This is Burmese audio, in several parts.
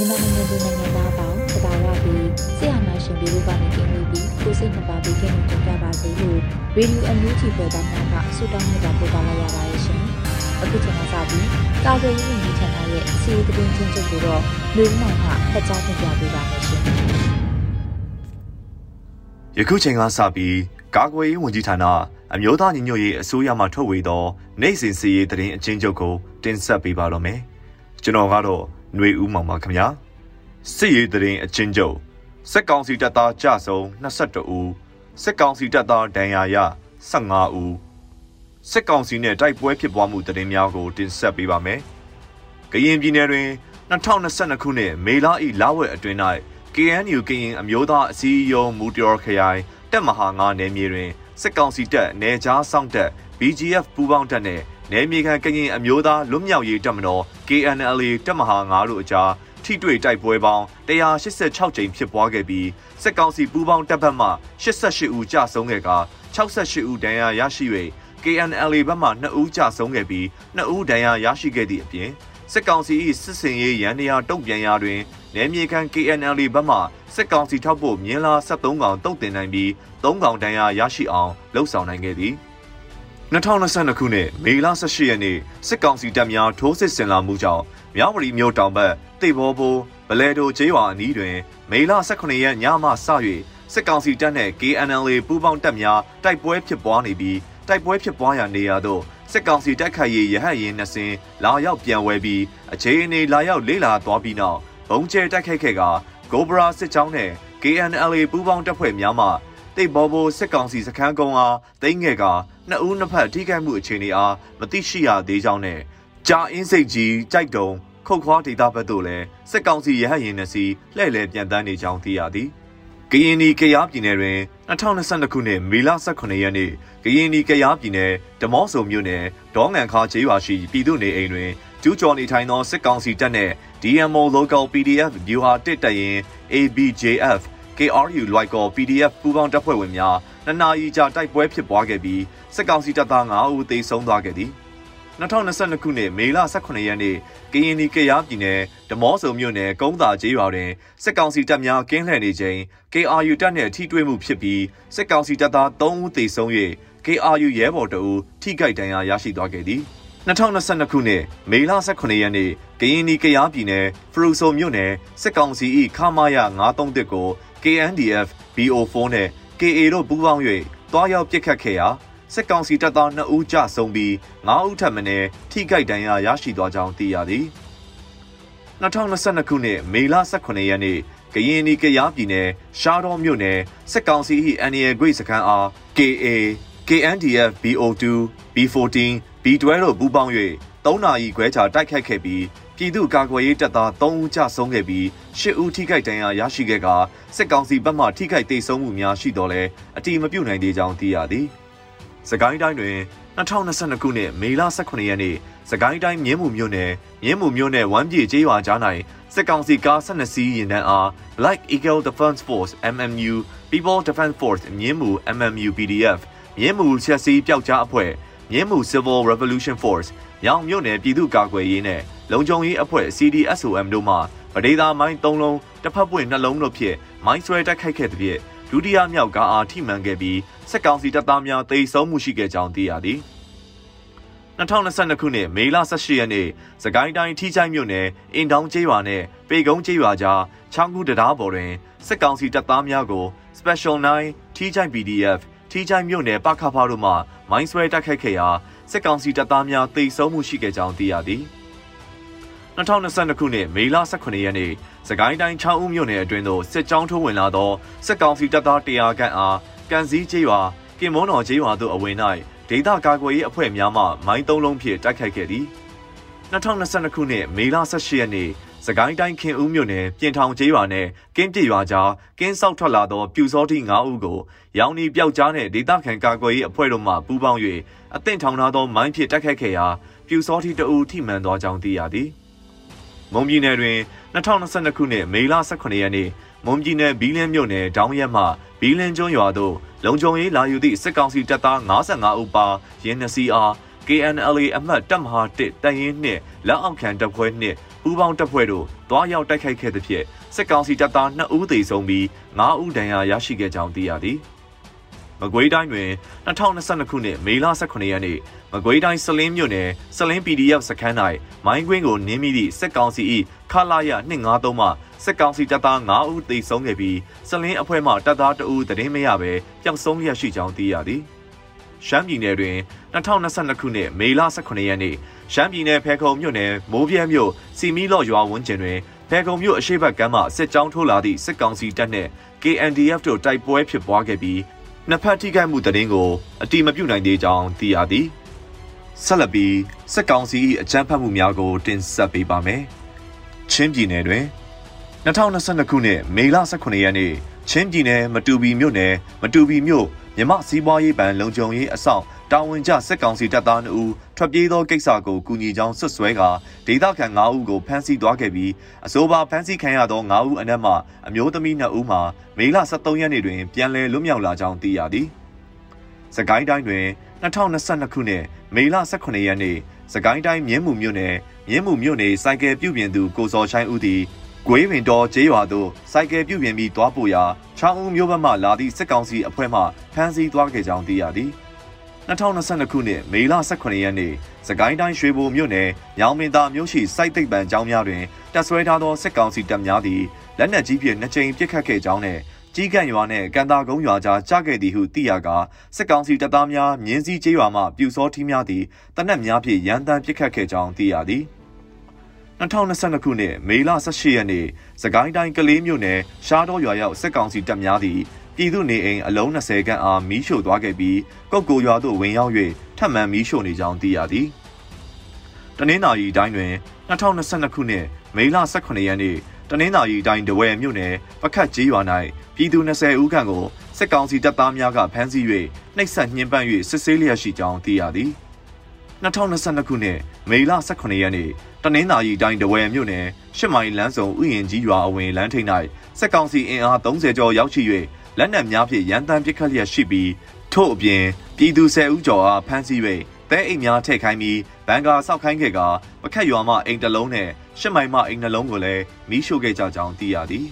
မြန်မာနိုင်ငံသူနိုင်ငံသားပေါင်းတဘာဝပြီးဆရာနာရှင်ပြည်တို့ကနေကင်းလို့ပြီးကိုစိတ်နှပါပြီးကင်းလို့ကြကြပါစေလို့ရေဒီယိုအန်ယူဂျီပေါ်သားများကဆုတောင်းမြတ်တာပို့ပါလိုက်ရပါတယ်ရှင်။အခုချိန်ကစပြီးကာကွယ်ရေးဝန်ကြီးဌာနရဲ့စီးရီးသတင်းချင်းချုပ်ကိုတော့လူဦးမောင်ကဖတ်ကြားတင်ပြပေးပါမယ်ရှင်။ယခုချိန်ကစပြီးကာကွယ်ရေးဝန်ကြီးဌာနအမျိုးသားညီညွတ်ရေးအစိုးရမှထုတ်ဝေသောနိုင်စဉ်စီရေးသတင်းအချင်းချုပ်ကိုတင်ဆက်ပေးပါတော့မယ်။ကျွန်တော်ကတော့ ຫນွေဦးမောင်ပါခင်ဗျာစစ်ရေးတရင်အချင်းချုပ်စက်ကောင်စီတပ်သားကြဆုံ22ဦးစက်ကောင်စီတပ်သားဒဏ်ရာရ15ဦးစစ်ကောင်စီနဲ့တိုက်ပွဲဖြစ်ပွားမှုတရင်များကိုတင်ဆက်ပေးပါမယ်ကရင်ပြည်နယ်တွင်2022ခုနှစ်မေလ၏လဝက်အတွင်း၌ KNU ကရင်အမျိုးသားအစည်းအရုံးမူတရော်ခရိုင်တပ်မဟာ9နယ်မြေတွင်စစ်ကောင်စီတပ်နယ်ခြားစောင့်တပ် BGF ပူးပေါင်းတပ်နှင့် နယ်မြေခံကရင်အမျိုးသားလွတ်မြောက်ရေးတပ်မတော် KNLA တပ်မဟာ9တို့အကြားထိတွေ့တိုက်ပွဲပေါင်း186ကြိမ်ဖြစ်ပွားခဲ့ပြီးစစ်ကောင်စီပူးပေါင်းတပ်ဘက်မှ88ဦးကြာဆုံးခဲ့က68ဦးဒဏ်ရာရရှိ၍ KNLA ဘက်မှ2ဦးကြာဆုံးခဲ့ပြီး2ဦးဒဏ်ရာရရှိခဲ့သည့်အပြင်စစ်ကောင်စီ၏စစ်စင်ရေးရန်ရာတုံ့ပြန်ရာတွင်နယ်မြေခံ KNLA ဘက်မှစစ်ကောင်စီထောက်ပို့မြင်းလာ73កောင်တုတ်တင်နိုင်ပြီး3កောင်ဒဏ်ရာရရှိအောင်လှုပ်ဆောင်နိုင်ခဲ့သည် 2022ခုနှစ်မေလ18ရက်နေ့စစ်ကောင်စီတပ်များထိုးစစ်ဆင်လာမှုကြောင့်မြောက်ဝတီမြို့တောင်ဘက်တိတ်ဘောဘိုးဗလဲတိုကျေးရွာအနီးတွင် မေလ18ရက်ညမှစ၍စစ်ကောင်စီတပ်နှင့် KNLA ပူးပေါင်းတပ်များတိုက်ပွဲဖြစ်ပွားနေပြီးတိုက်ပွဲဖြစ်ပွားရာနေရာသို့စစ်ကောင်စီတိုက်ခိုက်ရေးရဟတ်ရင်နှစ်စင်းလာရောက်ပြန်ဝဲပြီးအခြေအနေလာရောက်လေးလာသွားပြီးနောက်ဘုံကျဲတိုက်ခိုက်ခဲ့ကဂိုဘရာစစ်ကြောင်းနဲ့ KNLA ပူးပေါင်းတပ်ဖွဲ့များမှတိတ်ဘောဘိုးစစ်ကောင်စီစခန်းကုန်းအားသိမ်းခဲ့က နှစ်ဦးနှစ်ဖက်ထိခိုက်မှုအခြေအနေအားမသိရှိရသေးကြောင်းနဲ့ကြာအင်းစိတ်ကြီးကြိုက်တုံခုတ်ခွာဒေသဘက်သို့လည်းစစ်ကောင်စီရဟတ်ရင်နှစီလှည့်လည်ပြန်တန်းနေကြောင်းသိရသည်ကရင်နီကရားပြည်နယ်တွင်2022ခုနှစ်မေလ18ရက်နေ့ကရင်နီကရားပြည်နယ်ဓမော့ဆုံမြို့နယ်ဒေါငံခါကျေးရွာရှိပြည်သူနေအိမ်တွင်ကျူးကျော်နေထိုင်သောစစ်ကောင်စီတပ်နှင့် DMO Local PDF ဗျူဟာတစ်တရင် ABJF KRU လွိုက်ကော PDF ပူးပေါင်းတပ်ဖွဲ့ဝင်များနှစ်နာရီကြာတိုက်ပွဲဖြစ်ပွားခဲ့ပြီးစစ်ကောင်စီတပ်သား9ဦးသေဆုံးသွားခဲ့သည်2022ခုနှစ်မေလ18ရက်နေ့ကရင်နီကရားပြည်နယ်ဓမောဆုံမြို့နယ်ကုန်းသာကျေးရွာတွင်စစ်ကောင်စီတပ်များကင်းလှည့်နေချိန် KRU တပ်နှင့်ထိတွေ့မှုဖြစ်ပြီးစစ်ကောင်စီတပ်သား3ဦးသေဆုံး၍ KRU ရဲဘော်တအူထိခိုက်ဒဏ်ရာရရှိသွားခဲ့သည်2022ခုနှစ်မေလ18ရက်နေ့ကရင်နီကရားပြည်နယ်ဖရူဆိုမြို့နယ်စစ်ကောင်စီ၏ခမာယ931ကို KNDF BO4 နဲ့ KA တို့ပူးပေါင်း၍တွားရောက်ပစ်ခတ်ခဲ့ရာစစ်ကောင်စီတပ်သား2ဦးကြဆုံးပြီး9ဦးထပ်မံထိခိုက်ဒဏ်ရာရရှိသွားကြောင်းသိရသည်2022ခုနှစ်မေလ18ရက်နေ့ကရင်နီကရားပြည်နယ်ရှားတော်မြို့နယ်စစ်ကောင်စီ၏အန်ရီယယ်ဂရိတ်စခန်းအား KA KNDF BO2 B14 B12 တို့ပူးပေါင်း၍3နာရီခွဲကြာတိုက်ခိုက်ခဲ့ပြီး ပြည်သူ့ကာကွယ်ရေးတပ်သား3ဦးကြဆုံးခဲ့ပြီး10ဦးထိခိုက်ဒဏ်ရာရရှိခဲ့ကစစ်ကောင်စီဘက်မှထိခိုက်ဒေဆုံးမှုများရှိတော်လဲအတိမပြုတ်နိုင်သေးကြောင်းသိရသည်။စကိုင်းတိုင်းတွင်2022ခုနှစ်မေလ18ရက်နေ့စကိုင်းတိုင်းမြင်းမှုမြို့နယ်မြင်းမှုမြို့နယ်ဝမ်းပြေကျေးရွာကြား၌စစ်ကောင်စီကား12စီးရင်တန်းအား Black Eagle Defense Force MMU People Defense Force မြင်းမှု MMU PDF မြင်းမှုချက်စီးပျောက်ကြားအဖွဲ့ မြင်းမှု Civil Revolution Force မြောင်မြို့နယ်ပြည်သူ့ကာကွယ်ရေးနဲ့လုံခြုံရေးအဖွဲ့ CDSOM တို့မှဗဒေသာမိုင်း၃လုံးတစ်ဖက်ပွင့်နှလုံးတို့ဖြင့်မိုင်းဆွဲတိုက်ခိုက်ခဲ့တဲ့ဖြင့်ဒုတိယမြောက်ကားအားထိမှန်ခဲ့ပြီးစက်ကောင်စီတပ်သားများတိတ်ဆုံးမှုရှိခဲ့ကြောင်းသိရသည်2022ခုနှစ်မေလ18ရက်နေ့စကိုင်းတိုင်းထီးချိုင်းမြို့နယ်အင်တောင်ကျေးရွာနဲ့ပေကုန်းကျေးရွာကြားချောင်းကူတရားပေါ်တွင်စစ်ကောင်စီတပ်သားများကို Special 9ထီးချိုင်း PDF ထီးချိုင်းမြို့နယ်ပခဖာတို့မှမိုင်းဆွဲတိုက်ခိုက်ခဲ့ရာစစ်ကောင်စီတပ်သားများတိတ်ဆုံးမှုရှိခဲ့ကြောင်းသိရသည်2022ခုနှစ်မေလ18ရက်နေ့စကိုင်းတိုင်းချောင်းဦးမြို့နယ်အတွင်းသို့စစ်ကြောင်းထိုးဝင်လာသောစစ်ကောင်စီတပ်သား100ခန့်အားကန်စည်းကျေးရွာကင်မွန်းတော်ကျေးရွာသို့အဝင်၌ဒေသကာကွယ်ရေးအဖွဲ့များမှမိုင်းသုံးလုံးဖြင့်တိုက်ခိုက်ခဲ့သည်2022ခုနှစ်မေလ18ရက်နေ့ စကိုင်းတိုင်းခင်ဦးမြို့နယ်ပြင်ထောင်ကျေးရွာနဲ့ကင်းပြရွာကြားကင်းဆောက်ထွက်လာသောပြူစောတိ9ဦးကိုရောင်နီပျောက်ကြားနဲ့ဒေသခံကာကွယ်ရေးအဖွဲ့တို့မှပူးပေါင်း၍အသင့်ထောင်ထားသောမိုင်းဖြင့်တိုက်ခိုက်ခဲ့ရာပြူစောတိတအူထိမှန်သောကြောင်းသိရသည်မုံပြည်နယ်တွင်2022ခုနှစ်မေလ18ရက်နေ့မွန်ပြည်နယ်ဘီလင်းမြို့နယ်ဒေါင်းရက်မှဘီလင်းကျွန်းရွာသို့လုံခြုံရေးလာယူသည့်စစ်ကောင်စီတပ်သား55ဦးပါရင်းနှစီအား KNLA အမှတ်တပ်မဟာ1တရင်နှင့်လက်အောက်ခံတပ်ဖွဲ့နှင့် ပူးပေါင်းတပ်ဖွဲ့တို့တွားရောက်တိုက်ခိုက်ခဲ့သဖြင့်စစ်ကောင်စီတပ်သား2ဦးသေဆုံးပြီး9ဦးဒဏ်ရာရရှိခဲ့ကြောင်းသိရသည်မကွေးတိုင်းတွင်2022ခုနှစ်မေလ18ရက်နေ့မကွေးတိုင်းစလင်းမြို့နယ်စလင်း PDF စခန်း၌မိုင်းကွင်းကိုနင်းမိသည့်စစ်ကောင်စီ၏ခလာရ253မှစစ်ကောင်စီတပ်သား9ဦးသေဆုံးခဲ့ပြီးစလင်းအဖွဲ့မှတပ်သား2ဦးတည်င်းမရဘဲပျောက်ဆုံးလျက်ရှိကြောင်းသိရသည်ရှမ်းပြည်နယ်တွင်2022ခုနှစ်မေလ18ရက်နေ့ ရှမ်းပြည်နယ်ဖဲခုံမြို့နယ်မိုးပြဲမြို့စီမီလော့ရွာဝန်းကျင်တွင်ဖဲခုံမြို့အရှိတ်ဘက်ကမ်းမှစစ်ကြောင်းထိုးလာသည့်စစ်ကောင်စီတပ်နှင့် KNDF တို့တိုက်ပွဲဖြစ်ပွားခဲ့ပြီးနှစ်ဖက်ထိခိုက်မှုတရင်ကိုအတိမပြုနိုင်သေးကြောင်းသိရသည်ဆက်လက်ပြီးစစ်ကောင်စီအကြမ်းဖက်မှုများကို တင်ဆက်ပေးပါမယ်ချင်းပြည်နယ်တွင်2022ခုနှစ်မေလ18ရက်နေ့ချင်းပြည်နယ်မတူပီမြို့နယ်မတူပီမြို့မြမစီးပွားရေးဘဏ်လုံခြုံရေးအဆောင် တာဝန်ကျစစ်ကောင်စီတပ်သား2ဦးထွက်ပြေးသောကိစ္စကိုကူညီကြောင်းဆွဆွဲကဒေသခံ9ဦးကိုဖမ်းဆီးသွားခဲ့ပြီးအဆိုပါဖမ်းဆီးခံရသော9ဦးအနက်မှအမျိုးသမီး2ဦးမှာမေလ23ရက်နေ့တွင်ပြန်လည်လွတ်မြောက်လာကြောင်းသိရသည်။စကိုင်းတိုင်းတွင်2022ခုနှစ်မေလ18ရက်နေ့စကိုင်းတိုင်းမြင်းမှုမြို့နယ်မြင်းမှုမြို့နယ်စိုက်ကယ်ပြုပြင်သူကိုစော်ချိုင်းဦးသည်ဂွေးဝင်တော်ကျေးရွာသို့စိုက်ကယ်ပြုပြင်ပြီးသွားပို့ရာချောင်းဦးမြို့ဘက်မှလာသည့်စစ်ကောင်စီအဖွဲ့မှဖမ်းဆီးသွားခဲ့ကြောင်းသိရသည် 2022ခုနှစ်မေလ18ရက်နေ့စကိုင်းတိုင်းရွှေဘိုမြို့နယ်ညောင်မင်းသားမြို့ရှိစိုက်သိပ်ပံကျောင်းများတွင်တပ်ဆွဲထားသောစစ်ကောင်စီတပ်များသည်လက်နက်ကြီးဖြင့်နှစ်ကြိမ်ပစ်ခတ်ခဲ့ကြောင်းနှင့်ကြီးကန့်ရွာနှင့်ကန်တာကုန်းရွာကြားကြားခဲ့သည်ဟုသိရကာစစ်ကောင်စီတပ်သားများမြင်းစည်းကျေးရွာမှပြူစောထီးများသည်တနက်များဖြင့်ရန်တမ်းပစ်ခတ်ခဲ့ကြောင်းသိရသည်။2022ခုနှစ်မေလ18ရက်နေ့စကိုင်းတိုင်းကလေးမြို့နယ်ရှားတော်ရွာရောက်စစ်ကောင်စီတပ်များသည် ပြည်သူနေအိမ်အလုံး20ခန့်အားမီးရှို့သွားခဲ့ပြီးကုတ်ကိုရွာသို့ဝင်ရောက်၍ထပ်မံမီးရှို့နေကြောင်းသိရသည်။တနင်္သာရီတိုင်းတွင်2022ခုနှစ်မေလ18ရက်နေ့တနင်္သာရီတိုင်းတဝယ်မြို့နယ်ပခတ်ကြီးရွာ၌ပြည်သူ20ဦးခန့်ကိုစစ်ကောင်စီတပ်သားများကဖမ်းဆီး၍နှိပ်စက်ညှဉ်းပန်း၍စစ်ဆေးလျက်ရှိကြောင်းသိရသည်။2022ခုနှစ်မေလ18ရက်နေ့တနင်္သာရီတိုင်းတဝယ်မြို့နယ်ရှစ်မိုင်လမ်းစုံဥယျာဉ်ကြီးရွာအဝင်လမ်းထိပ်၌စက်ကောင်စီအင်အား30ကျော်ရောက်ရှိ၍ လက်နက်များဖြင့်ရန်တမ်းပစ်ခတ်လျက်ရှိပြီးထို့အပြင်ပြည်သူ10ဦးကျော်အားဖမ်းဆီး၍တဲအိမ်များထည့်ခိုင်းပြီးဘန်ကာဆောက်ခိုင်းခဲ့ကပခတ်ရွာမှအိမ်တစ်လုံးနဲ့ရှစ်မိုင်မှအိမ်နှလုံးကိုလည်းမီးရှို့ခဲ့ကြကြောင်းသိရသည်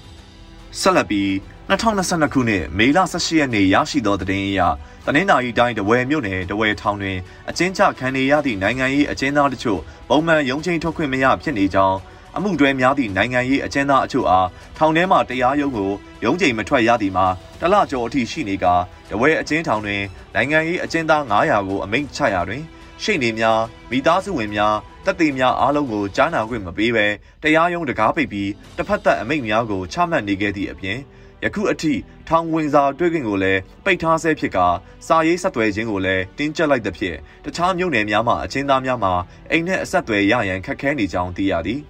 ဆက်လက်ပြီး2022ခုနှစ်မေလ18ရက်နေ့ရရှိသောသတင်းအရတနင်္သာရီတိုင်းတဝယ်မြို့နယ်တဝယ်ထောင်တွင်အကျဉ်းချခံနေရသည့်နိုင်ငံရေးအကျဉ်းသားတို့ပုံမှန်ရုံးချင်းထုတ်ခွင့်မရဖြစ်နေကြောင်း အမှုတွဲများသည့်နိုင်ငံရေးအကျဉ်းသားအချို့အားထောင်ထဲမှတရားရုံးကိုရုံးချိန်မထွက်ရသည်မှာတလကျော်အထိရှိနေကတဝဲအကျဉ်းထောင်တွင်နိုင်ငံရေးအကျဉ်းသား900ကိုအမိန့်ချရာတွင်ရှေ့နေများမိသားစုဝင်များတပ်သေးများအားလုံးကိုကြားနာခွင့်မပေးဘဲတရားရုံးတကားပိတ်ပြီးတစ်ဖက်သက်အမိန့်များကိုချမှတ်နေခဲ့သည့်အပြင်ယခုအထိထောင်ဝင်စာတွေ့ခွင့်ကိုလည်းပိတ်ထားဆဲဖြစ်ကစာရေးဆက်သွယ်ခြင်းကိုလည်းတင်းကျပ်လိုက်သဖြင့်တခြားမြို့နယ်များမှာအချင်းသားများမှာအိမ်နဲ့အဆက်အသွယ်ရရန်ခက်ခဲနေကြောင်းသိရသည်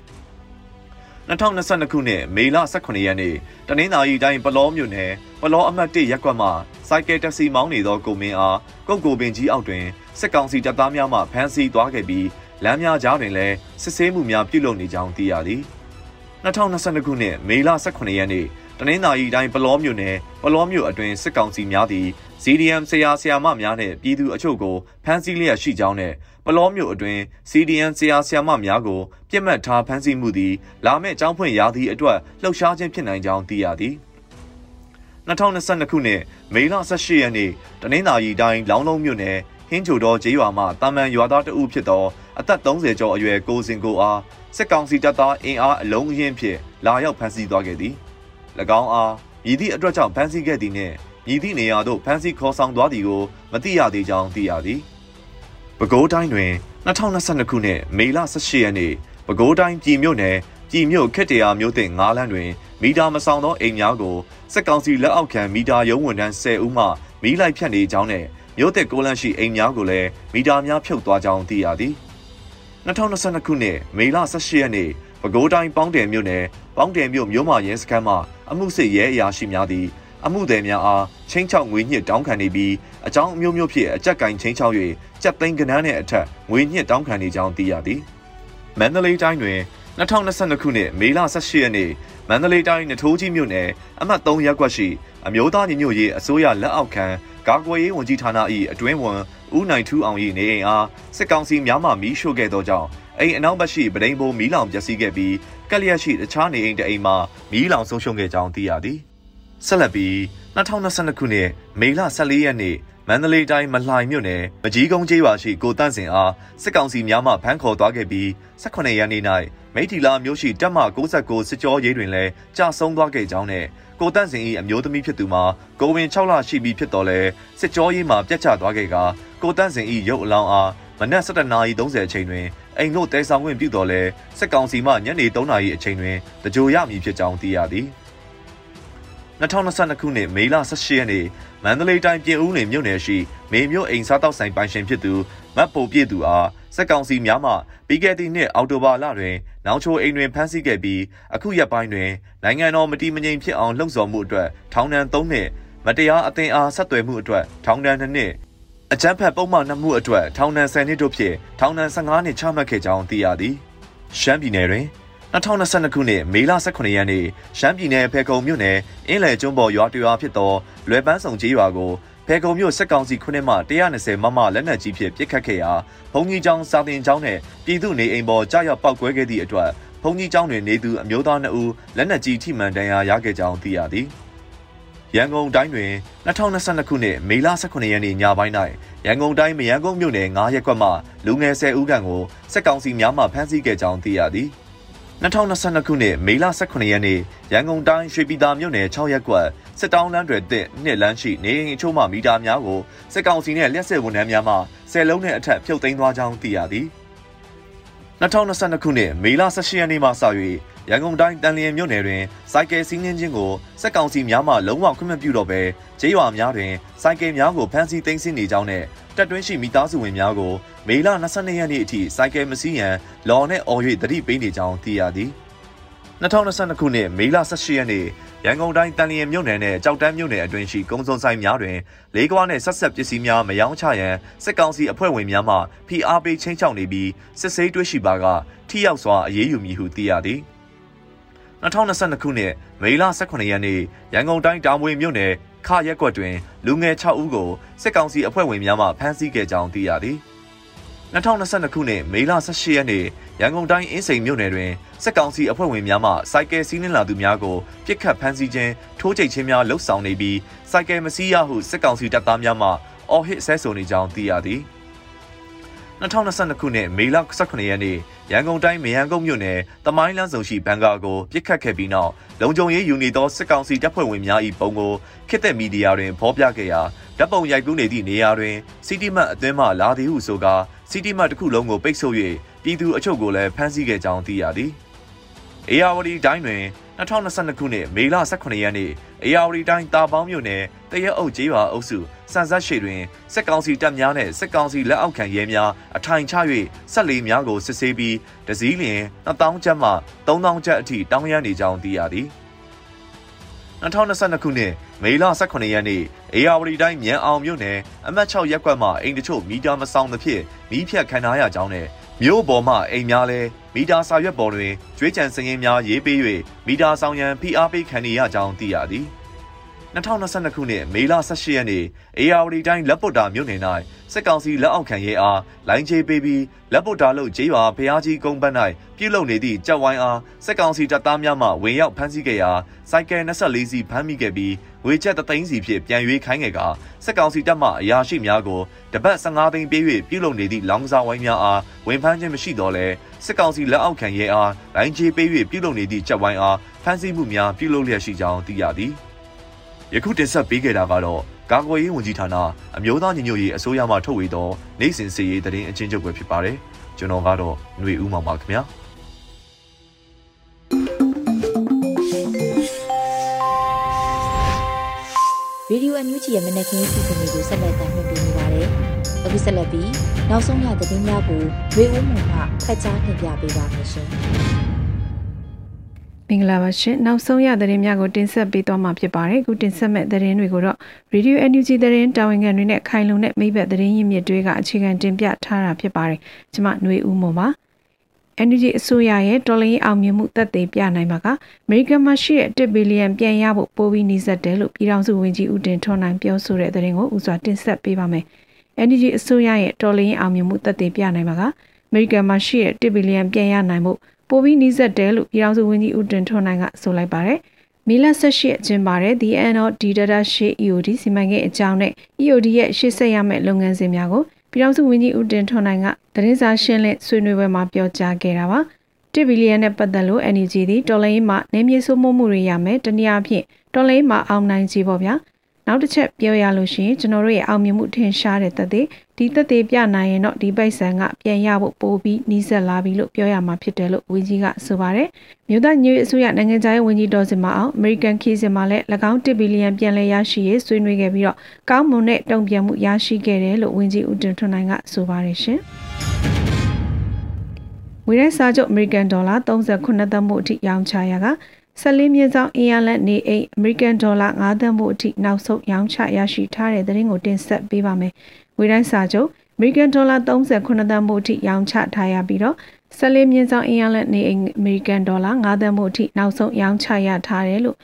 2022ခုနှစ်မေလ18ရက်နေ့တနင်္သာရီတိုင်းပလောမြို့နယ်ပလောအမှတ်1ရပ်ကွက်မှစိုက်ကယ်တက်ဆီမောင်းနေသောကိုမင်းအားကုတ်ကိုပင်ကြီးအောက်တွင်စစ်ကောင်စီတပ်သားများမှဖမ်းဆီးသွားခဲ့ပြီးလမ်းများကြားတွင်လည်းစစ်ဆေးမှုများပြုလုပ်နေကြောင်းသိရသည်2022ခုနှစ်မေလ18ရက်နေ့ တနင်္သာရီတိုင်းပလောမြို့နယ်ပလောမြို့အတွင်စစ်ကောင်စီများသည် CDM ဆရာဆရာမများနှင့်ပြည်သူအချို့ကိုဖမ်းဆီးလျက်ရှိကြောင်းနဲ့ပလောမြို့အတွင် CDM ဆရာဆရာမများကိုပြစ်မှတ်ထားဖမ်းဆီးမှုသည်လာမယ့်ကျောင်းဖွင့်ရာသည့်အတွက်လှုပ်ရှားခြင်းဖြစ်နိုင်ကြောင်းသိရသည်2022ခုနှစ်မေလ18ရက်နေ့တနင်္သာရီတိုင်းလောင်းလုံးမြို့နယ်ဟင်းချိုတော်ကျေးရွာမှတာမန်ရွာသားတဦးဖြစ်သောအသက်30ကျော်အရွယ်ကိုစင်ကိုအားစစ်ကောင်စီတပ်သားအင်အားအလုံးအရင်းဖြင့်လာရောက်ဖမ်းဆီးသွားခဲ့သည်၎ င်းအားမြည်သည့်အတွက်ကြောင့်ဖမ်းဆီးခဲ့သည်နှင့်မြည်သည့်နေရာသို့ဖမ်းဆီးခေါ်ဆောင်သွားသည်ကိုမသိရသေးကြောင်းသိရသည်ပဲခူးတိုင်းတွင်2022ခုနှစ်မေလ18ရက်နေ့ပဲခူးတိုင်းပြည်မြို့နယ်ပြည်မြို့ခက်တရာမြို့တင်9လမ်းတွင်မီတာမဆောင်သောအိမ်များကိုစစ်ကောင်စီလက်အောက်ခံမီတာရုံးဝန်ထမ်း10ဦးမှမီးလိုက်ဖြတ်နေကြောင်းနဲ့မြို့သက်ကိုလန့်ရှိအိမ်များကိုလည်းမီတာများဖြုတ်သွားကြောင်းသိရသည်2022ခုနှစ်မေလ18ရက်နေ့ ပဲခူးတိုင်းပေါင်းတယ်မြို့နယ်ပေါင်းတယ်မြို့မြို့မရဲစခန်းမှအမှုစစ်ရဲအရာရှိများသည်အမှုသည်များအားချင်းချောက်ငွေညှစ်တောင်းခံနေပြီးအကြောင်းအမျိုးမျိုးဖြင့်အကြက်ကင်ချင်းချောက်၍ကြက်သိန်းကနန်းနှင့်အထက်ငွေညှစ်တောင်းခံနေကြောင်းသိရသည်မန္တလေးတိုင်းတွင်2022ခုနှစ်မေလ18ရက်နေ့မန္တလေးတိုင်းနထိုးကြီးမြို့နယ်အမှတ်3ရပ်ကွက်ရှိအမျိုးသားညီညွတ်ရေးအစိုးရလက်အောက်ခံကာကွယ်ရေးဝန်ကြီးဌာန၏အတွင်းဝန်ဦးနိုင်ထူးအောင်၏နေအိမ်အားစစ်ကောင်စီများမှမီးရှို့ခဲ့သောကြောင့် အိမ်အနောက်ဘက်ရှိပဒိန်ဘိုးမီးလောင်ပျက်စီးခဲ့ပြီးကက်လျက်ရှိတခြားနေအိမ်တအိမ်မှာမီးလောင်ဆုံးရှုံးခဲ့ကြောင်းသိရသည်ဆက်လက်ပြီး2022ခုနှစ်မေလ14ရက်နေ့မန္တလေးတိုင်းမလှိုင်မြို့နယ်မကြီးကုန်းကျေးရွာရှိကိုတန့်စင်အားစစ်ကောင်စီများမှဖမ်းခေါ်သွားခဲ့ပြီး18ရက်နေ့၌မိထီလာမြို့ရှိတပ်မ69စစ်ကြောရေးတွင်လည်းကြာဆုံးသွားခဲ့ကြောင်းနဲ့ကိုတန့်စင်၏အမျိုးသမီးဖြစ်သူမှာကိုဝင်6လရှိပြီဖြစ်တော်လဲစစ်ကြောရေးမှာပြတ်ကျသွားခဲ့ကကိုတန့်စင်၏ရုပ်အလောင်းအား မနက်7:30နာရီ30အချိန်တွင်အိမ်တို့တဲဆောင်ခွင့်ပြုတော်လဲစစ်ကောင်စီမှညနေ3နာရီအချိန်တွင်တကြိုရမည်ဖြစ်ကြောင်းသိရသည်2022ခုနှစ်မေလ18ရက်နေ့မန္တလေးတိုင်းပြည်ဦးလင်မြို့နယ်ရှိမေမြို့အိမ်စားတောက်ဆိုင်ပိုင်ရှင်ဖြစ်သူမတ်ပိုပြည့်သူအားစက်ကောင်စီများမှပြီးခဲ့သည့်နှစ်အောက်တိုဘာလတွင်နောင်ချိုအိမ်တွင်ဖမ်းဆီးခဲ့ပြီးအခုရက်ပိုင်းတွင်နိုင်ငံတော်မတိမငြိမ်ဖြစ်အောင်လှုံ့ဆော်မှုအတွက်ထောင်ဒဏ်3နှစ်မတရားအသင်းအားဆက်သွယ်မှုအတွက်ထောင်ဒဏ်2နှစ် အကြမ်းဖက်ပုံမှန်နှမှုအတွက်ထောင်ဒဏ်10နှစ်တို့ဖြင့်ထောင်ဒဏ်15နှစ်ချမှတ်ခဲ့ကြောင်းသိရသည်ရှမ်းပြည်နယ်တွင်2022ခုနှစ်မေလ18ရက်နေ့ရှမ်းပြည်နယ်ဖေကုံမြို့နယ်အင်းလယ်ကျွန်းပေါ်ရွာတရွာဖြစ်သောလွယ်ပန်းဆောင်ကြီးရွာကိုဖေကုံမြို့စက်ကောင်စီခုနှစ်မှ120မမလက်နက်ကြီးဖြင့်ပစ်ခတ်ခဲ့ရာဘုံကြီးကျောင်းစာတင်ကျောင်းနှင့်ပြည်သူနေအိမ်ပေါ်ကြားရောက်ပောက်ကွဲခဲ့သည့်အတွက်ဘုံကြီးကျောင်းတွင်နေသူအမျိုးသား2ဦးလက်နက်ကြီးထိမှန်ဒဏ်ရာရခဲ့ကြောင်းသိရသည် ရန်ကုန်တိုင်းတွင်2022ခုနှစ်မေလ18ရက်နေ့ညပိုင်း၌ရန်ကုန်တိုင်းမရန်ကုန်မြို့နယ်9ရပ်ကွက်မှလူငယ်10ဦးခန့်ကိုစက်ကောင်စီများမှဖမ်းဆီးခဲ့ကြောင်းသိရသည်။2022ခုနှစ်မေလ18ရက်နေ့ရန်ကုန်တိုင်းရွှေပြည်သာမြို့နယ်6ရပ်ကွက်စစ်တောင်းလမ်းတွေတဲ့နှစ်လမ်းရှိနေအိမ်အချို့မှမီတာများကိုစစ်ကောင်စီနှင့်လက်ဆက်ဝန်ထမ်းများမှဆယ်လုံးနှင့်အထက်ဖြုတ်သိမ်းသွားကြောင်းသိရသည် 2022ခုနှစ်မေလ18ရက်နေ့မှစ၍ရန်ကုန်တိုင်းတန်လျင်မြို့နယ်တွင်စိုက်ကယ်စီးနှင်းခြင်းကိုစက်ကောင်စီများမှလုံးဝခွင့်မပြုတော့ဘဲကျေးရွာများတွင်စိုက်ကယ်များကိုဖမ်းဆီးသိမ်းဆည်းနေကြောင်းနဲ့တက်တွင်းရှိမိသားစုဝင်များကိုမေလ22ရက်နေ့အထိစိုက်ကယ်မစီးရန်လော်နဲ့အော်၍တတိပေးနေကြောင်းသိရသည် 2022ခုနှစ်မေလ18ရက်နေ့ရန်ကုန်တိုင်းတန်လျင်မြို့နယ်နဲ့ကြောက်တန်းမြို့နယ်အတွင်းရှိကုန်းစုံဆိုင်များတွင်လေးကွာနှင့်ဆက်ဆက်ပစ္စည်းများမယောင်းချရန်စစ်ကောင်စီအဖွဲ့ဝင်များမှဖိအားပေးချင်းချောက်နေပြီးစစ်ဆေးတွေ့ရှိပါကထိရောက်စွာအရေးယူမည်ဟုသိရသည်။2022ခုနှစ်မေလ18ရက်နေ့ရန်ကုန်တိုင်းတာမွေမြို့နယ်ခရက်ကွက်တွင်လူငယ်6ဦးကိုစစ်ကောင်စီအဖွဲ့ဝင်များမှဖမ်းဆီးခဲ့ကြောင်းသိရသည် 2022ခုနှစ်မေလ18ရက်နေ့ရန်ကုန်တိုင်းအင်းစိန်မြို့နယ်တွင်စစ်ကောင်စီအဖွဲ့ဝင်များမှစိုက်ကယ်စီးနှင်လာသူများကိုပြစ်ခတ်ဖမ်းဆီးခြင်းထိုးကျိတ်ခြင်းများလှုပ်ဆောင်နေပြီးစိုက်ကယ်မစီးရဟုစစ်ကောင်စီတပ်သားများမှအော်ဟစ်ဆဲဆိုနေကြောင်းသိရသည်။ 2022ခုနှစ်မေလ18ရက်နေ့ရန်ကုန်တိုင်းမရန်ကုန်မြို့နယ်တမိုင်းလမ်းစုံရှိဘန်ကာကိုပြစ်ခတ်ခဲ့ပြီးနောက်လုံခြုံရေးယူနေသောစစ်ကောင်စီတပ်ဖွဲ့ဝင်များ၏ပုံကိုခေတ်သက်မီဒီယာတွင်ဖော်ပြခဲ့ရာဓာတ်ပုံရိုက်ကူးနေသည့်နေရာတွင်စီတီမတ်အသင်းမှလာသည်ဟုဆိုကာစီတီမတ်တစ်ခုလုံးကိုပိတ်ဆို့၍ပြည်သူအချို့ကိုလည်းဖမ်းဆီးခဲ့ကြောင်းသိရသည်။အေယာဝတီတိုင်းတွင် 2022ခုနှစ်မေလ18ရက်နေ့အေယာဝတီတိုင်းတာပေါင်းမြို့နယ်တရက်အုပ်ကျေးရွာအုပ်စုစံဆက်ရှိတွင်စစ်ကောင်စီတပ်များနှင့်စစ်ကောင်စီလက်အောက်ခံရဲများအထိုင်ချ၍ဆက်လီများကိုစစ်ဆေးပြီးတစည်းလျင်2000ကျပ်မှ3000ကျပ်အထိတောင်းရနေကြောင်းသိရသည်2022ခုနှစ်မေလ18ရက်နေ့အေယာဝတီတိုင်းမြန်အောင်မြို့နယ်အမှတ်6ရပ်ကွက်မှအိမ်တချို့မီတာမဆောင်သဖြင့်မီးဖြတ်ခံထားရကြောင်းနဲ့မြို့ပေါ်မှအိမ်များလဲ မီတာစာရွက်ပေါ်တွင်ကျွေးကြံစည်ရင်များရေးပေး၍မီတာဆောင်ရန်ဖိအားပေးခံနေရကြောင်းသိရသည် 2022ခုနှစ်မေလ18ရက်နေ့အေယာဝတီတိုင်းလက်ပုတ်တာမြို့နယ်၌စစ်ကောင်စီလက်အောက်ခံရဲအားလိုင်းချေပေးပြီးလက်ပုတ်တာလို့ဂျေးရွာဖျားကြီးကုန်းပတ်၌ပြုလုပ်နေသည့်ကြက်ဝိုင်းအားစစ်ကောင်စီတပ်သားများမှဝင်ရောက်ဖမ်းဆီးခဲ့ရာစိုက်ကယ်24စီးဖမ်းမိခဲ့ပြီးငွေချက်3သိန်းစီဖြင့်ပြန်ရွေးခိုင်းခဲ့ကစစ်ကောင်စီတပ်မှအရာရှိများကိုတပတ်15သိန်းပေး၍ပြုလုပ်နေသည့်လောင်စာဝိုင်းများအားဝင်ဖမ်းခြင်းမရှိတော့လဲစစ်ကောင်စီလက်အောက်ခံရဲအားလိုင်းချေပေး၍ပြုလုပ်နေသည့်ကြက်ဝိုင်းအားဖမ်းဆီးမှုများပြုလုပ်လျက်ရှိကြောင်းသိရသည် ယခုတင်ဆက်ပေးခဲ့တာကတော့ကာကွယ်ရေးဝန်ကြီးဌာနအမျိုးသားညီညွတ်ရေးအစိုးရမှထုတ်ဝေသောနိုင်စဉ်စီရေးတရင်အချင်းချုပ်ပဲဖြစ်ပါတယ်ကျွန်တော်ကတော့ຫນွေဦးမောင်ပါခင်ဗျာရေဒီယိုအန်ယူဂျီရဲ့မနက်ခင်းစီစဉ်တွေကိုဆက်လက်တင်ပြနေပါတယ်။အခုဆက်လက်ပြီးနောက်ဆုံးရသတင်းများကိုရွေးဦးမှမှဖတ်ကြားတင်ပြပေးပါမယ်ရှင်။ မင်္ဂလာပါရှင်နောက်ဆုံးရသတင်းများကိုတင်ဆက်ပေးသွားမှာဖြစ်ပါတယ်အခုတင်ဆက်မဲ့သတင်းတွေကိုတော့ Radio NUG သတင်းတာဝန်ခံတွေနဲ့ခိုင်လုံတဲ့မိဘသတင်းရင်းမြစ်တွေကအခြေခံတင်ပြထားတာဖြစ်ပါတယ်ကျွန်မຫນွေဦးမွန်ပါ energy အစိုးရရဲ့ဒေါ်လာရင်းအောင်မြင်မှုသက်သေပြနိုင်မှာကအမေရိကန်မှာရှိတဲ့1ဘီလီယံပြန်ရဖို့ပိုပြီးနှိစက်တယ်လို့ပြည်ထောင်စုဝန်ကြီးဦးတင်ထွန်းနိုင်ပြောဆိုတဲ့သတင်းကိုဦးစွာတင်ဆက်ပေးပါမယ်။ energy အစိုးရရဲ့ဒေါ်လာရင်းအောင်မြင်မှုသက်သေပြနိုင်မှာကအမေရိကန်မှာရှိတဲ့1ဘီလီယံပြန်ရနိုင်ဖို့ ပိုပြီးနှိစက်တယ်လို့ပြည်ထောင်စုဝန်ကြီးဦးတင်ထွန်းနိုင်ကဆိုလိုက်ပါတယ်။မီလ18အကျင်းပါတယ် The End of Data Share EOD စီမံကိန်းအကြောင်းနဲ့ EOD ရဲ့ရှေ့ဆက်ရမယ့်လုပ်ငန်းစဉ်များကိုပြည်ထောင်စုဝန်ကြီးဦးတင်ထွန်းနိုင်ကသတင်းစာရှင်းလင်းဆွေးနွေးပွဲမှာပြောကြားခဲ့တာပါ1ဘီလီယံနဲ့ပတ်သက်လို့ NUG သည်တော်လိုင်းမှနေမြေဆိုးမှုမှုတွေရမယ်တနည်းအားဖြင့်တော်လိုင်းမှအောင်နိုင်ကြီးပေါ့ဗျာ နောက်တစ်ချက်ပြောရလို့ရှိရင်ကျွန်တော်တို့ရဲ့အောင်မြင်မှုထင်ရှားတဲ့သက်သေဒီသက်သေပြနိုင်ရင်တော့ဒီပိုက်ဆံကပြန်ရဖို့ပို့ပြီးနှီးဆက်လာပြီလို့ပြောရမှာဖြစ်တယ်လို့ဝန်ကြီးကဆိုပါတယ်မြို့သားညွေအစိုးရနိုင်ငံခြားရေးဝန်ကြီးဒေါ်စင်မအောင်အမေရိကန်ခီးစင်မှာလည်း၎င်း1ဘီလီယံပြန်လည်ရရှိရေးဆွေးနွေးခဲ့ပြီးတော့ကောင်းမွန်တဲ့တုံ့ပြန်မှုရရှိခဲ့တယ်လို့ဝန်ကြီးဦးတင်ထွန်းနိုင်ကဆိုပါတယ်ရှင်ငွေရဲစာချုပ်အမေရိကန်ဒေါ်လာ38သန်းမှုအထိရောင်းချရာက 14မြင်းဆောင်အင်ယာလက်နေအိမ်အမေရိကန်ဒေါ်လာ9သန်းမှုအထိနောက်ဆုံးရောင်းချရရှိထားတဲ့သတင်းကိုတင်ဆက်ပေးပါမယ်။ငွေတိုင်းစာချုပ်အမေရိကန်ဒေါ်လာ38သန်းမှုအထိရောင်းချထားရပြီးတော့14မြင်းဆောင်အင်ယာလက်နေအိမ်အမေရိကန်ဒေါ်လာ9သန်းမှုအထိနောက်ဆုံးရောင်းချရထားတယ်လို့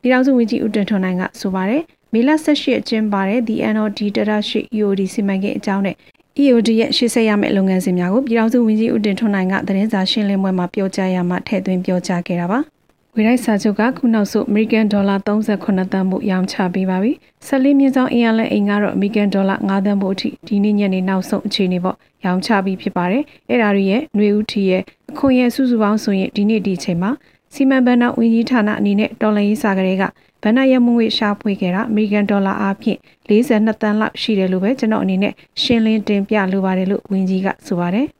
ပြည်ထောင်စုဝန်ကြီးဦးတင်ထွန်းနိုင်ကဆိုပါတယ်။မေလ18အကျင်းပါတဲ့ The NOD Data Sheet EOD စီမံကိန်းအကြောင်းနဲ့ EOD ရဲ့ရှေ့ဆက်ရမယ့်လုပ်ငန်းစဉ်များကိုပြည်ထောင်စုဝန်ကြီးဦးတင်ထွန်းနိုင်ကသတင်းစာရှင်းလင်းပွဲမှာပြောကြားရမှထည့်သွင်းပြောကြားခဲ့တာပါ။ ဝေရိုက်စာချုပ်ကခုနောက်ဆုံး American Dollar 38သန်းမှုရောင်းချပေးပါပြီ။14မြင့်ဆောင်အင်အားလက်အိမ်ကတော့ American Dollar 9သန်းမှုအထိဒီနေ့ညနေနောက်ဆုံးအခြေအနေပေါ့ရောင်းချပြီးဖြစ်ပါတယ်။အဲ့ဒါတွေရဲ့ຫນွေဦးထီရဲ့အခွင့်အရေးစုစုပေါင်းဆိုရင်ဒီနေ့ဒီအချိန်မှာစီမံဘဏ္ဍာဝန်ကြီးဌာနအနေနဲ့တော်လှန်ရေးစာကလေးကဗန်နာရမငွေရှာဖွေခဲ့တာအမေရိကန်ဒေါ်လာအပြင်42တန်းလောက်ရှိတယ်လို့ပဲကျွန်တော်အနေနဲ့ရှင်းလင်းတင်ပြလိုပါတယ်လို့ဝန်ကြီးကဆိုပါတယ်။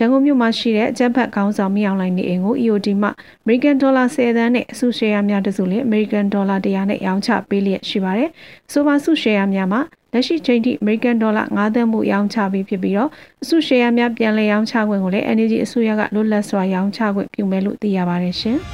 ရန်ကုန်မြို့မှာရှိတဲ့အကြက်ဖက်ခေါင်းဆောင်မြေအောင်လိုင်းနေအိမ်ကို EOD မှအမေရိကန်ဒေါ်လာ10သန်းနဲ့အစုရှယ်ယာများတစုလအမေရိကန်ဒေါ်လာ100နဲ့ရောင်းချပေးလျက်ရှိပါတယ်။ဆိုပါစုရှယ်ယာများမှာလက်ရှိချိန်ထိအမေရိကန်ဒေါ်လာ9သန်းမှုရောင်းချပြီးဖြစ်ပြီးတော့အစုရှယ်ယာများပြန်လည်ရောင်းချခွင့်ကိုလည်း NUG အစိုးရကလွတ်လပ်စွာရောင်းချခွင့်ပြုမယ်လို့သိရပါတယ်ရှင်။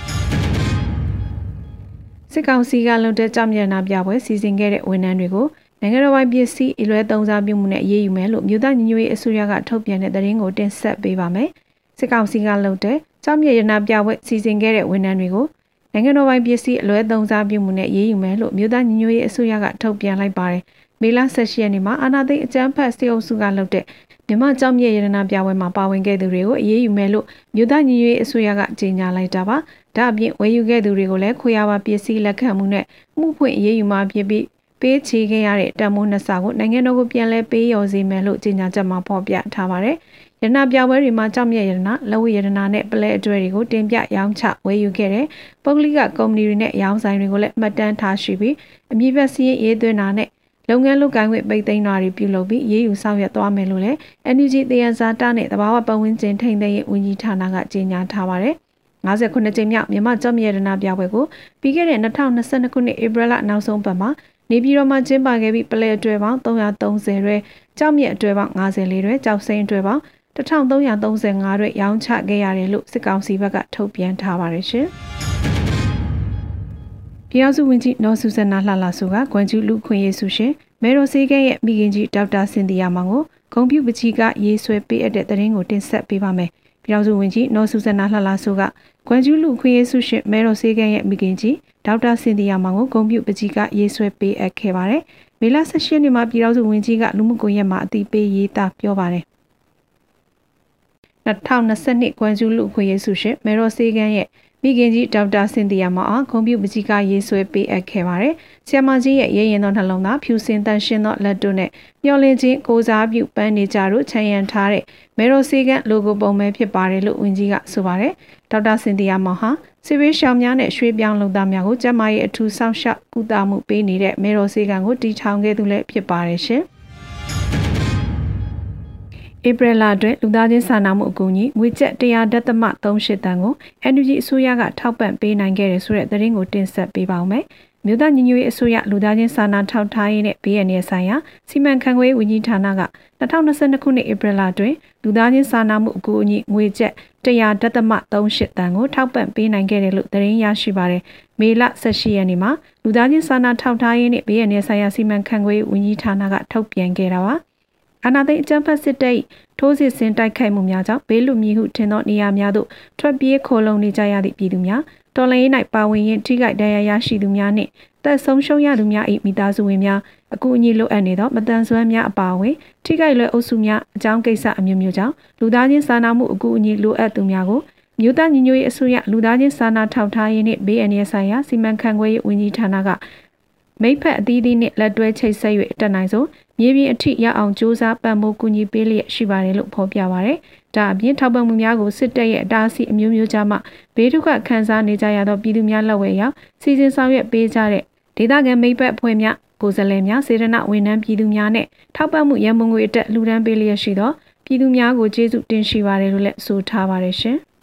စစ်ကောင်စီကလုံတဲ့ကြောက်မြနာပြပွဲစီစဉ်ခဲ့တဲ့ဝန်ထမ်းတွေကို နိုင်ငံတော်ပိုင်းပစ္စည်းအလွဲသုံးစားပြုမှုနဲ့အရေးယူမယ်လို့မြို့သားညီညွတ်ရေးအစိုးရကထုတ်ပြန်တဲ့သတင်းကိုတင်ဆက်ပေးပါမယ်။စစ်ကောင်စီကလုံတဲ့ကြောက်မြရနာပြပွဲစီစဉ်ခဲ့တဲ့ဝန်ထမ်းတွေကိုနိုင်ငံတော်ပိုင်းပစ္စည်းအလွဲသုံးစားပြုမှုနဲ့ရေးယူမယ်လို့မြို့သားညီညွတ်ရေးအစိုးရကထုတ်ပြန်လိုက်ပါတယ်။မေလ18ရက်နေ့မှာအာဏာသိမ်းအကြမ်းဖက်စစ်အုပ်စုကလုပ်တဲ့မြမကြောင့်မြေရတနာပြပွဲမှာပါဝင်ခဲ့သူတွေကိုအေးအေးယူမယ်လို့မြို့သားညီညွတ်ရေးအစိုးရကကြေညာလိုက်တာပါ။ဒါအပြင်ဝယ်ယူခဲ့သူတွေကိုလည်းခွေရပါပစ္စည်းလက်ခံမှုနဲ့မှုဖွင့်အေးအေးယူမှဖြစ်ပြီး ပေးချေခဲ့ရတဲ့တံမိုးနှစ်ဆကိုနိုင်ငံတော်ကိုပြန်လဲပေးရော်စေမယ်လို့ကြေညာချက်မှာဖော်ပြထားပါတယ်။ရတနာပြပွဲတွေမှာကြောင့်မြရတနာလဝရတနာနဲ့ပလဲအတွဲတွေကိုတင်ပြရောင်းချဝယ်ယူခဲ့တဲ့ပုဂ္ဂလိကကုမ္ပဏီတွေနဲ့ရောင်းဆိုင်တွေကိုလည်းမှတ်တမ်းထားရှိပြီးအမည်ပဲစီးရင်ရေးသွင်းတာနဲ့လုပ်ငန်းလုပ်ကိုင်ခွင့်ပိတ်သိမ်းတာတွေပြုလုပ်ပြီးရေးယူဆောင်ရွက်သွားမယ်လို့လည်း NUG တယံဇာတာနဲ့တဘာဝပတ်ဝန်းကျင်ထိန်းသိမ်းရေးဝန်ကြီးဌာနကကြေညာထားပါတယ်။59ကြိမ်မြောက်မြန်မာကျောက်မြေရတနာပြပွဲကိုပြီးခဲ့တဲ့2022ခုနှစ်ဧပြီလနောက်ဆုံးပတ်မှာ နေပြည်တော်မှာကျင်းပခဲ့ပြီးပလဲအတွဲပေါင်း330ရွဲကြောက်မြက်အတွဲပေါင်း54ရွဲကြောက်စိမ်းအတွဲပေါင်း1335ရွဲရောင်းချခဲ့ရတယ်လို့စစ်ကောင်စီဘက်ကထုတ်ပြန်ထားပါတယ်ရှင်။ပြည်အောင်စုဝန်ကြီးနော်ဆူဇနာလှလှဆူကဂွမ်ကျူလူခွင့်ရေးဆုရှင်မဲရိုစေးကဲရဲ့မိခင်ကြီးဒေါက်တာစင်တီယာမောင်ကိုဂုံပြူပချီကရေးဆွဲပေးအပ်တဲ့သတင်းကိုတင်ဆက်ပေးပါမယ်။ ပြည်တော်စုဝန်ကြီးနော်ဆူဇနာလှလာဆိုကကွမ်ကျူးလူခွေးရေးဆုရှင်မဲတော်စေးကန်ရဲ့မိခင်ကြီးဒေါက်တာစင်တီယာမောင်ကိုဂုံပြုပကြီးကရေးဆွဲပေးအပ်ခဲ့ပါတယ်။မေလ16ရက်နေ့မှာပြည်တော်စုဝန်ကြီးကလူမှုကွန်ရက်မှာအတိပေးရေးသားပြောပါတယ်2022ကွမ်ကျူးလူခွေးရေးဆုရှင်မဲတော်စေးကန်ရဲ့ မိခင်ကြီးဒေါက်တာစင်တီယာမောင်အားဂုံပြုပကြီးကရေးဆွဲပေးအပ်ခဲ့ပါတယ်။ဆ iam မကြီးရဲ့ရဲရင်သောနှလုံးသားဖြူစင်တန်ရှင်းသောလက်တို့နဲ့မျောလင်းခြင်းကိုစားပြုပန်းနေကြတို့ခြံရံထားတဲ့မဲရိုစီကန်လိုဂိုပုံပဲဖြစ်ပါတယ်လို့ဝန်ကြီးကဆိုပါတယ်။ဒေါက်တာစင်တီယာမောင်ဟာစစ်ဘေးရှောင်များနဲ့ရွှေပြောင်းလုံသားများကိုကျန်းမာရေးအထူးစောင့်ရှောက်ကုသမှုပေးနေတဲ့မဲရိုစီကန်ကိုတည်ထောင်ခဲ့သူလည်းဖြစ်ပါတယ်ရှင်။ ဧပြီလအတွင်းလူသားချင်းစာနာမှုအကူအညီငွေကျပ်100ဒသမ38တန်ကို NUG အစိုးရကထောက်ပံ့ပေးနိုင်ခဲ့တယ်ဆိုတဲ့သတင်းကိုတင်ဆက်ပေးပါောင်းမယ်။မြို့သားညီညွတ်ရေးအစိုးရလူသားချင်းစာနာထောက်ထားရေးနဲ့ BNN ဆိုင်ရာစီမံခန့်ခွဲဝန်ကြီးဌာနက2022ခုနှစ်ဧပြီလအတွင်းလူသားချင်းစာနာမှုအကူအညီငွေကျပ်100ဒသမ38တန်ကိုထောက်ပံ့ပေးနိုင်ခဲ့တယ်လို့သတင်းရရှိပါတယ်။မေလ18ရက်နေ့မှာလူသားချင်းစာနာထောက်ထားရေးနဲ့ BNN ဆိုင်ရာစီမံခန့်ခွဲဝန်ကြီးဌာနကထုတ်ပြန်ခဲ့တာပါ။ အာနာသိန်းအကြမ်းဖက်စစ်တပ်ထိုးစစ်ဆင်တိုက်ခိုက်မှုများကြောင့်ဘေးလူမြည်ဟုထင်သောနေရာများသို့ထွက်ပြေးခိုလုံနေကြရသည့်ပြည်သူများတော်လှန်ရေး၌ပါဝင်ရင်းထိခိုက်ဒဏ်ရာရရှိသူများနှင့်တပ်ဆုံးရှုံးရသူများ၏မိသားစုဝင်များအကူအညီလိုအပ်နေသောမတန်ဆွမ်းများအပါအဝင်ထိခိုက်လွယ်အုပ်စုများအကြောင်းကိစ္စအမျိုးမျိုးကြောင့်လူသားချင်းစာနာမှုအကူအညီလိုအပ်သူများကိုမြို့သားညီညွတ်ရေးအစိုးရလူသားချင်းစာနာထောက်ထားရေးနှင့်ဘေးအန္တရာယ်ဆိုင်ရာစီမံခန့်ခွဲရေးဝန်ကြီးဌာနက မိဖက်အသီးသီးနှင့်လက်တွဲချိတ်ဆက်၍တက်နိုင်ဆုံးမြေပြင်အထိရအောင်စ조사ပံ့ပိုးကူညီပေးလျက်ရှိပါတယ်လို့ဖော်ပြပါရယ်။ဒါအပြင်ထောက်ပံ့မှုများကိုစစ်တပ်ရဲ့အတားအဆီးအမျိုးမျိုးကြားမှဘေးဒုက္ခခံစားနေကြရသောပြည်သူများလက်ဝဲရောက်စီစဉ်ဆောင်ရွက်ပေးကြတဲ့ဒေသခံမိဘအဖွဲ့များကိုယ်စားလှယ်များစေရနာဝန်ထမ်းပြည်သူများနဲ့ထောက်ပံ့မှုရန်ပုံငွေအတက်လူဒန်းပေးလျက်ရှိသောပြည်သူများကိုကျေးဇူးတင်ရှိပါတယ်လို့လည်းဆိုထားပါတယ်ရှင်။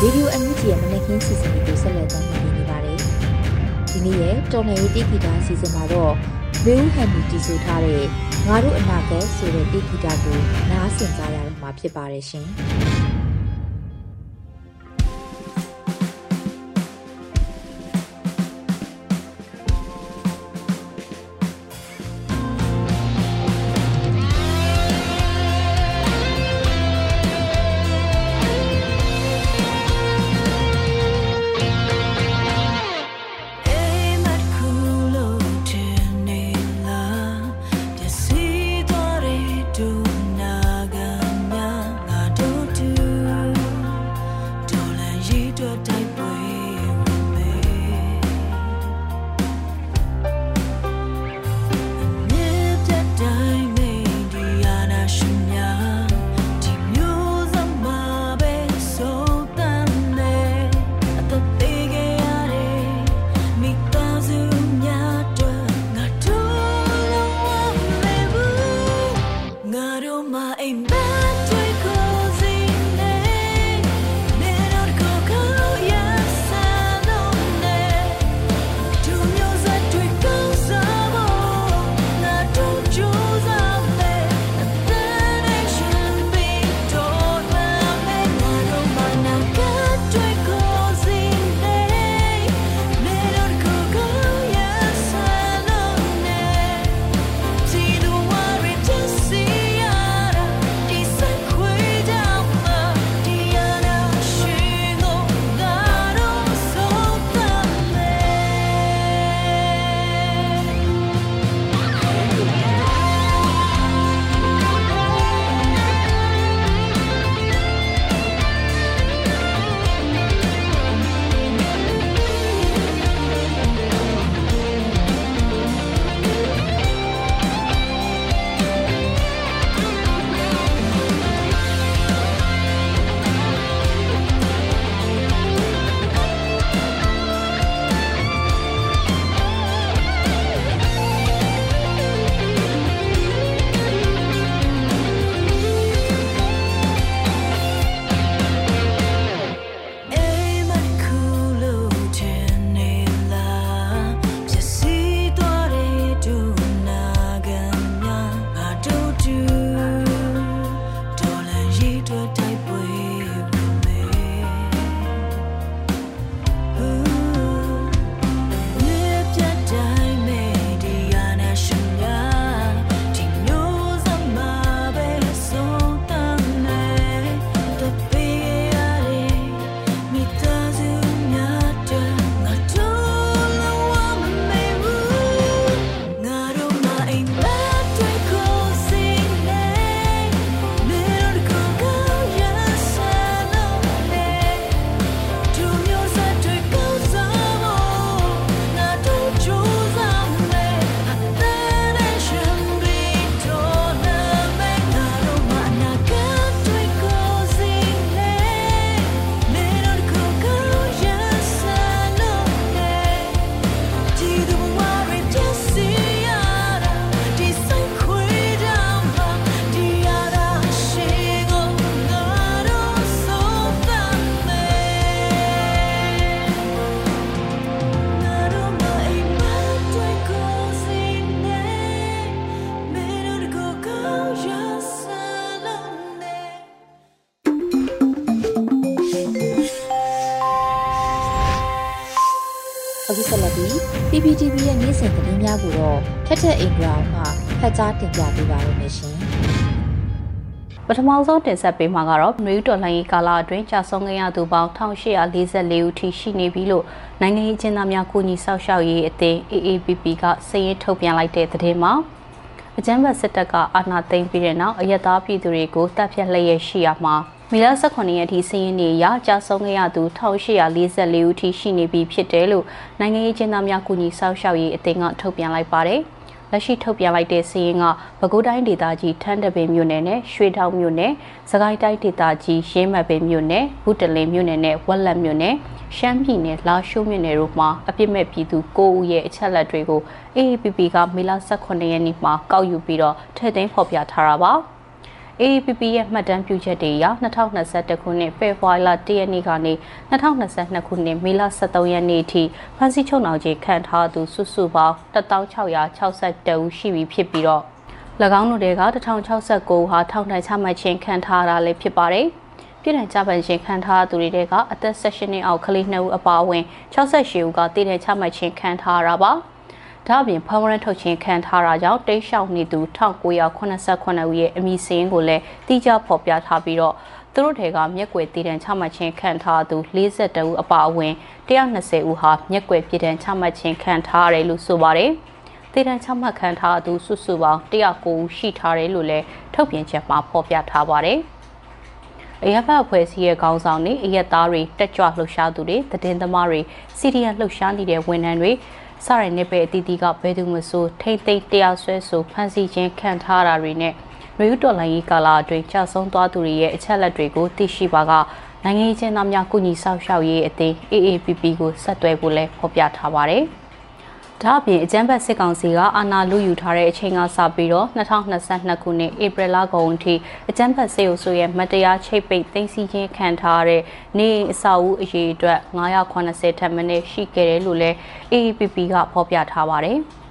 ဗီဒီယိုအန်ယူဂျီရဲ့မနက်ခင်းစီစဉ်ကိုဆက်လက်တင်ပြနေပါတယ်။ဒီနေ့ရဲ့တော်နယ်ရေးတိဂီတာစီစဉ်မှာတော့မေဦးဟန်နီတီဆိုထားတဲ့ငါတို့အနာဂတ်ဆိုတဲ့တိဂီတာကိုနားဆင်ကြရတော့မှာဖြစ်ပါတယ်ရှင်။ စဉ်သတင်းများကိုတော့ထက်ထက်အင်ဒရာအောင်မှဖတ်ကြားတင်ပြပေးပါရမရှင်။ပထမဆုံးတင်ဆက်ပေးမှာကတော့နွေဦးတော်လှန်ရေးကာလအတွင်းကြာဆုံးခဲ့ရသူပေါင်း1844ဦးထိရှိနေပြီလို့နိုင်ငံရေးကျင်းသားများကူညီဆောက်ရှောက်ရေးအသင်း AAPP ကစာရင်းထုတ်ပြန်လိုက်တဲ့သတင်းမှာအကြမ်းဖက်စစ်တပ်ကအာဏာသိမ်းပြီးတဲ့နောက်အယက်သားပြည်သူတွေကိုတပ်ဖြတ်လျက်ရှိရမှာ မီလ18ရက်ထိစည်ရင်းနေရကြာဆုံးခဲ့ရသူ1844ဦးထိရှိနေပြီဖြစ်တယ်လို့နိုင်ငံရေးကျင်းသားများကူညီဆောက်ရှောက်ရေးအသင်းကထုတ်ပြန်လိုက်ပါတယ်။လက်ရှိထုတ်ပြန်လိုက်တဲ့စီးရင်ကပဲခူးတိုင်းဒေသကြီးထန်းတပင်မြို့နယ်နဲ့ရွှေတောင်မြို့နယ်၊စကိုင်းတိုင်းဒေသကြီးရင်းမပင်မြို့နယ်၊ဘူးတလင်မြို့နယ်နဲ့ဝက်လက်မြို့နယ်ရှမ်းပြည်နယ်လာရှိုးမြို့နယ်တို့မှာအပြစ်မဲ့ပြည်သူ9ဦးရဲ့အချက်လက်တွေကို AAPP ကမေလ18ရက်နေ့မှာကောက်ယူပြီးတော့ထည့်သွင်းဖော်ပြထားတာပါ။ AAPP ရဲ့မှတ်တမ်းပြုချက်တွေအရ2021ခုနှစ်ဖေဖော်ဝါရီလ1ရက်နေ့ကနေ2022ခုနှစ်မေလ23ရက်နေ့ထိဖမ်းဆီးချုပ်နှောင်ခြင်းခံထားသူစုစုပေါင်း1662ဦးရှိပြီဖြစ်ပြီးတော့၎င်းတို့တွေက1069ဦးဟာထောင်ဒဏ်ချမှတ်ခြင်းခံထားရတာလည်းဖြစ်ပါတယ်။ပြည်ထောင်ကြပန်ရှင်ခံထားသူတွေကအသက်16နှစ်အောက်ကလေး2ဦးအပါအဝင်68ဦးကတည်တဲ့ချမှတ်ခြင်းခံထားရတာပါ။ ဒါအပြင်ဖမ်းဝရမ်းထုတ်ခြင်းခံထားတာကြောင့်တိတ်ရှောင်နေသူ1989ဦးရဲ့အမည်စရင်းကိုလည်းတိကျဖော်ပြထားပြီးတော့သူတို့တွေကမျက်ကွယ်တည်တံချမှတ်ခြင်းခံထားသူ42ဦးအပါအဝင်120ဦးဟာမျက်ကွယ်ပြည်တံချမှတ်ခြင်းခံထားရတယ်လို့ဆိုပါတယ်။တည်တံချမှတ်ခံထားသူစုစုပေါင်း109ဦးရှိထားတယ်လို့လည်းထုတ်ပြန်ချက်မှာဖော်ပြထားပါတယ်။အရက်ဖတ်အဖွဲ့အစည်းရဲ့ခေါင်းဆောင်တွေအရက်သားတွေတက်ကြွလှုပ်ရှားသူတွေသတင်းသမားတွေစီဒီယန်လှုပ်ရှားနေတဲ့ဝန်ထမ်းတွေ စရနေပဲအတီးတီးကဘယ်သူမှဆိုထိမ့်သိမ့်တရားဆွဲဆိုဖမ်းဆီးခြင်းခံထားတာတွေနဲ့ရေယူတော်လိုင်းကြီးကာလာအတွင်းကြာဆုံးသွားသူတွေရဲ့အချက်လက်တွေကိုသိရှိပါကနိုင်ငံရေးချင်းသားများကုညီဆောက်ရှောက်ရေးအသင်း AAPP ကိုဆက်သွယ်ဖို့လဲဖော်ပြထားပါတယ်။ ဒါအပြင်အကြမ်းဖက်စစ်ကောင်စီကအာဏာလုယူထားတဲ့အချိန်ကစပြီးတော့2022ခုနှစ်ဧပြီလကုန်အထိအကြမ်းဖက်စစ်အုပ်စုရဲ့မတရားချိတ်ပိတ်သိမ်းဆည်းခြင်းခံထားရတဲ့နေအဆောက်အဦအရေးအတွက်980ထပ်မင်းရှိခဲ့တယ်လို့လည်း AAPP ကဖော်ပြထားပါတယ်။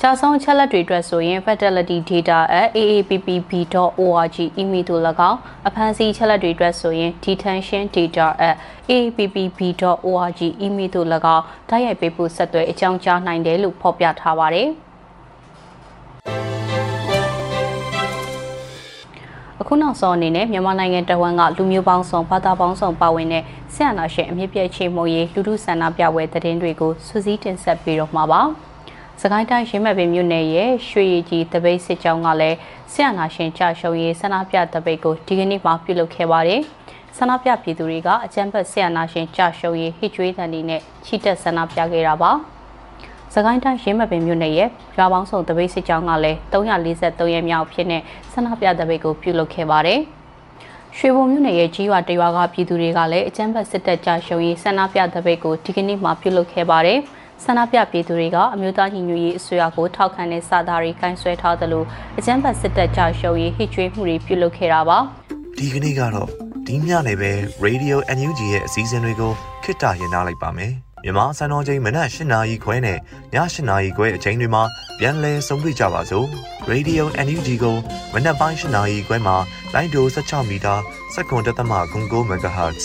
ကြာဆုံးချက်လက်တွေအတွက်ဆိုရင် fatality data@aappb.org email သို့၎င်းအဖမ်းဆီးချက်လက်တွေအတွက်ဆိုရင် detention data@aappb.org email သို့၎င်းတိုက်ရိုက်ပေးပို့ဆက်သွယ်အကြောင်းကြားနိုင်တယ်လို့ဖော်ပြထားပါတယ်။အခုနောက်ဆုံးအနေနဲ့မြန်မာနိုင်ငံတဝန်းကလူမျိုးပေါင်းစုံဘာသာပေါင်းစုံပါဝင်တဲ့ဆရာနာရှင်အမြင့်ပြည့်ချေမှုရေးလူထုဆန္ဒပြပွဲသတင်းတွေကိုစူးစီးတင်ဆက်ပေးတော့မှာပါ။ စကိုင်းတိုင်းရင်းမဲ့ပင်မြို့နယ်ရဲ့ရွှေရည်ကြီးတပိတ်စစ်ကြောင်းကလည်းဆရာနာရှင်ကြရှုံရေးဆန္ဒပြတပိတ်ကိုဒီကနေ့မှပြုလုပ်ခဲ့ပါတယ်။ဆန္ဒပြပြည်သူတွေကအကြမ်းဖက်ဆရာနာရှင်ကြရှုံရေးဟစ်ကြွေးတန်တွေနဲ့ချီတက်ဆန္ဒပြခဲ့တာပါ။စကိုင်းတိုင်းရင်းမဲ့ပင်မြို့နယ်ရဲ့ရွာပေါင်းစုံတပိတ်စစ်ကြောင်းကလည်း343ရက်မြောက်ဖြစ်တဲ့ဆန္ဒပြတပိတ်ကိုပြုလုပ်ခဲ့ပါတယ်။ရွှေဘုံမြို့နယ်ရဲ့ကြီးရွာတရွာကပြည်သူတွေကလည်းအကြမ်းဖက်စစ်တပ်ကြရှုံရေးဆန္ဒပြတပိတ်ကိုဒီကနေ့မှပြုလုပ်ခဲ့ပါတယ်။ ဆန္ဒပြပြည်သူတွေကအမျိုးသားညီညွတ်ရေးအစိုးရကိုထောက်ခံတဲ့စာသားတွေကင်ဆွဲထားသလိုအကြမ်းဖက်စစ်တပ်ကြောင့်ရှုံရေးဟစ်ကြွေးမှုတွေပြုလုပ်ခဲ့တာပါဒီကနေ့ကတော့ဒီညနေပဲ Radio NUG ရဲ့အစည်းအဝေးတွေကိုခਿੱတရနာလိုက်ပါမယ်မြန်မာစံတော်ချိန်မနက်၈နာရီခွဲနဲ့ည၈နာရီခွဲအချိန်တွေမှာပြန်လည်ဆုံးဖြတ်ကြပါစို့ Radio NUG ကိုမနက်ပိုင်း၈နာရီခွဲမှာလိုင်းဒို16မီတာစက္ကန့်တသမ9 MHz